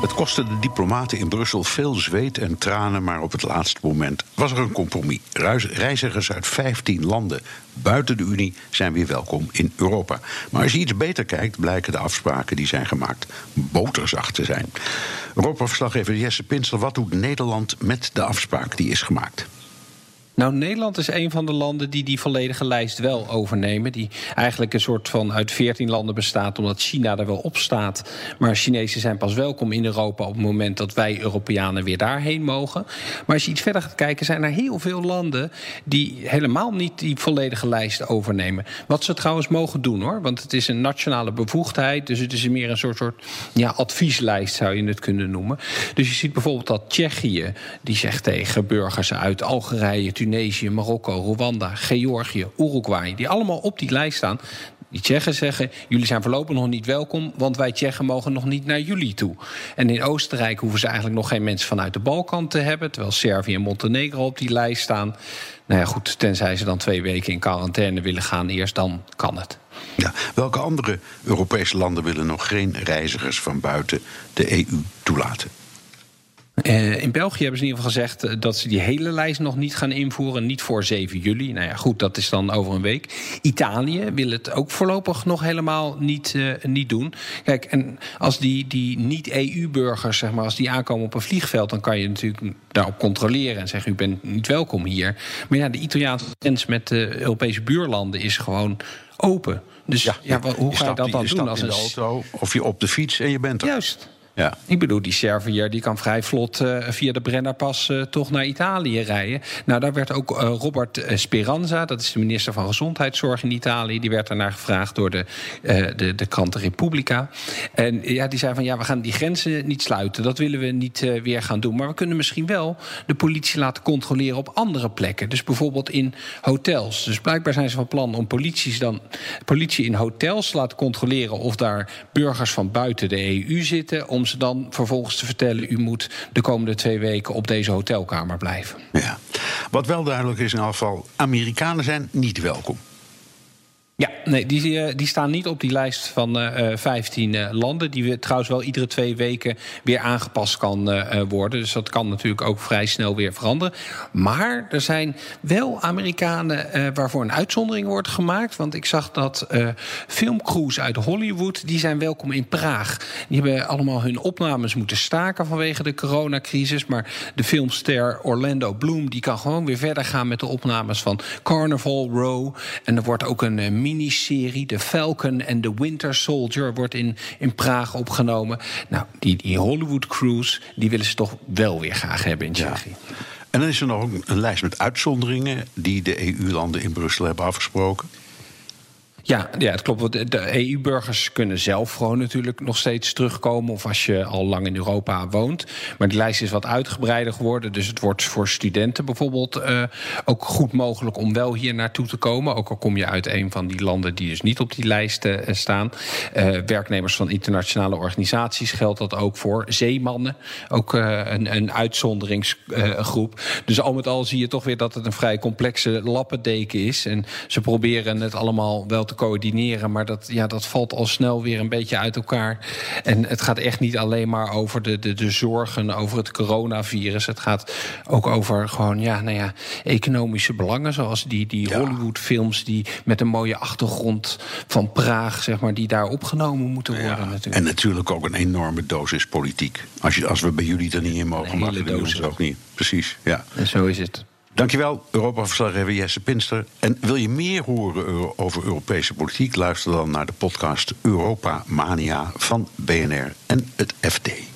Het kostte de diplomaten in Brussel veel zweet en tranen, maar op het laatste moment was er een compromis. Reizigers uit 15 landen buiten de Unie zijn weer welkom in Europa. Maar als je iets beter kijkt, blijken de afspraken die zijn gemaakt boterzacht te zijn. Europa-verslaggever Jesse Pinsel, wat doet Nederland met de afspraak die is gemaakt? Nou, Nederland is een van de landen die die volledige lijst wel overnemen. Die eigenlijk een soort van uit 14 landen bestaat, omdat China er wel op staat. Maar Chinezen zijn pas welkom in Europa op het moment dat wij Europeanen weer daarheen mogen. Maar als je iets verder gaat kijken, zijn er heel veel landen die helemaal niet die volledige lijst overnemen. Wat ze trouwens mogen doen hoor, want het is een nationale bevoegdheid. Dus het is meer een soort, soort ja, advieslijst zou je het kunnen noemen. Dus je ziet bijvoorbeeld dat Tsjechië, die zegt tegen burgers uit Algerije, Tunesië, Marokko, Rwanda, Georgië, Uruguay, die allemaal op die lijst staan. Die Tsjechen zeggen: jullie zijn voorlopig nog niet welkom, want wij Tsjechen mogen nog niet naar jullie toe. En in Oostenrijk hoeven ze eigenlijk nog geen mensen vanuit de Balkan te hebben, terwijl Servië en Montenegro op die lijst staan. Nou ja, goed, tenzij ze dan twee weken in quarantaine willen gaan, eerst dan kan het. Ja, welke andere Europese landen willen nog geen reizigers van buiten de EU toelaten? Uh, in België hebben ze in ieder geval gezegd uh, dat ze die hele lijst nog niet gaan invoeren. Niet voor 7 juli. Nou ja, goed, dat is dan over een week. Italië wil het ook voorlopig nog helemaal niet, uh, niet doen. Kijk, en als die, die niet-EU-burgers, zeg maar, als die aankomen op een vliegveld, dan kan je natuurlijk daarop controleren en zeggen: U bent niet welkom hier. Maar ja, de Italiaanse grens met de Europese buurlanden is gewoon open. Dus ja, ja hoe je ga je dat dan je doen als in de auto of je op de fiets en je bent er. Juist. Ja. Ik bedoel, die Serviër die kan vrij vlot eh, via de Brennerpas eh, toch naar Italië rijden. Nou, daar werd ook eh, Robert Speranza, dat is de minister van Gezondheidszorg in Italië, die werd daarnaar gevraagd door de, de, de krant Repubblica. En ja, die zei van ja, we gaan die grenzen niet sluiten. Dat willen we niet weer gaan doen. Maar we kunnen misschien wel de politie laten controleren op andere plekken. Dus bijvoorbeeld in hotels. Dus blijkbaar zijn ze van plan om polities dan, politie in hotels te laten controleren of daar burgers van buiten de EU zitten. Om ze dan vervolgens te vertellen: u moet de komende twee weken op deze hotelkamer blijven. Ja. Wat wel duidelijk is in geval, Amerikanen zijn niet welkom. Nee, die, eh, die staan niet op die lijst van eh, eh, 15 eh, landen. Die we trouwens wel iedere twee weken weer aangepast kan worden. Dus dat kan natuurlijk ook vrij snel weer veranderen. Maar er zijn wel Amerikanen waarvoor een uitzondering wordt gemaakt. Want ik zag dat filmcrews uit Hollywood, die zijn welkom in Praag. Die hebben allemaal hun opnames moeten staken vanwege de coronacrisis. Maar de filmster Orlando Bloom, die kan gewoon weer verder gaan met de opnames van Carnival Row. En er wordt ook een eh, miniserie, The Falcon and the Winter Soldier, wordt in, in Praag opgenomen. Nou, die, die Hollywood crews, die willen ze toch wel weer graag hebben in Tsjechië. En dan is er nog een lijst met uitzonderingen die de EU-landen in Brussel hebben afgesproken. Ja, ja, het klopt. De, EU-burgers kunnen zelf gewoon natuurlijk nog steeds terugkomen. Of als je al lang in Europa woont. Maar die lijst is wat uitgebreider geworden. Dus het wordt voor studenten bijvoorbeeld eh, ook goed mogelijk om wel hier naartoe te komen. Ook al kom je uit een van die landen die dus niet op die lijst eh, staan. Eh, werknemers van internationale organisaties geldt dat ook voor. Zeemannen, ook een, een uitzonderingsgroep. dus al met al zie je toch weer dat het een vrij complexe lappendeken is. En ze proberen het allemaal wel te coördineren. Maar dat, ja, dat valt al snel weer een beetje uit elkaar. En het gaat echt niet alleen maar over de, de, de zorgen over het coronavirus. Het gaat ook over gewoon, ja, nou ja, economische belangen. Zoals die, die Hollywood-films die met een mooie achtergrond van Praag, zeg maar, die daar opgenomen moeten worden. natuurlijk. En natuurlijk ook een enorme dosis politiek. Als, je, als we bij jullie er niet in mogen, we bij ons dosis. ook niet. Precies, ja. En zo is het. Dankjewel, Europa-verslaggever Jesse Pinster. En wil je meer horen over Europese politiek? Luister dan naar de podcast Europa Mania van BNR en het FD.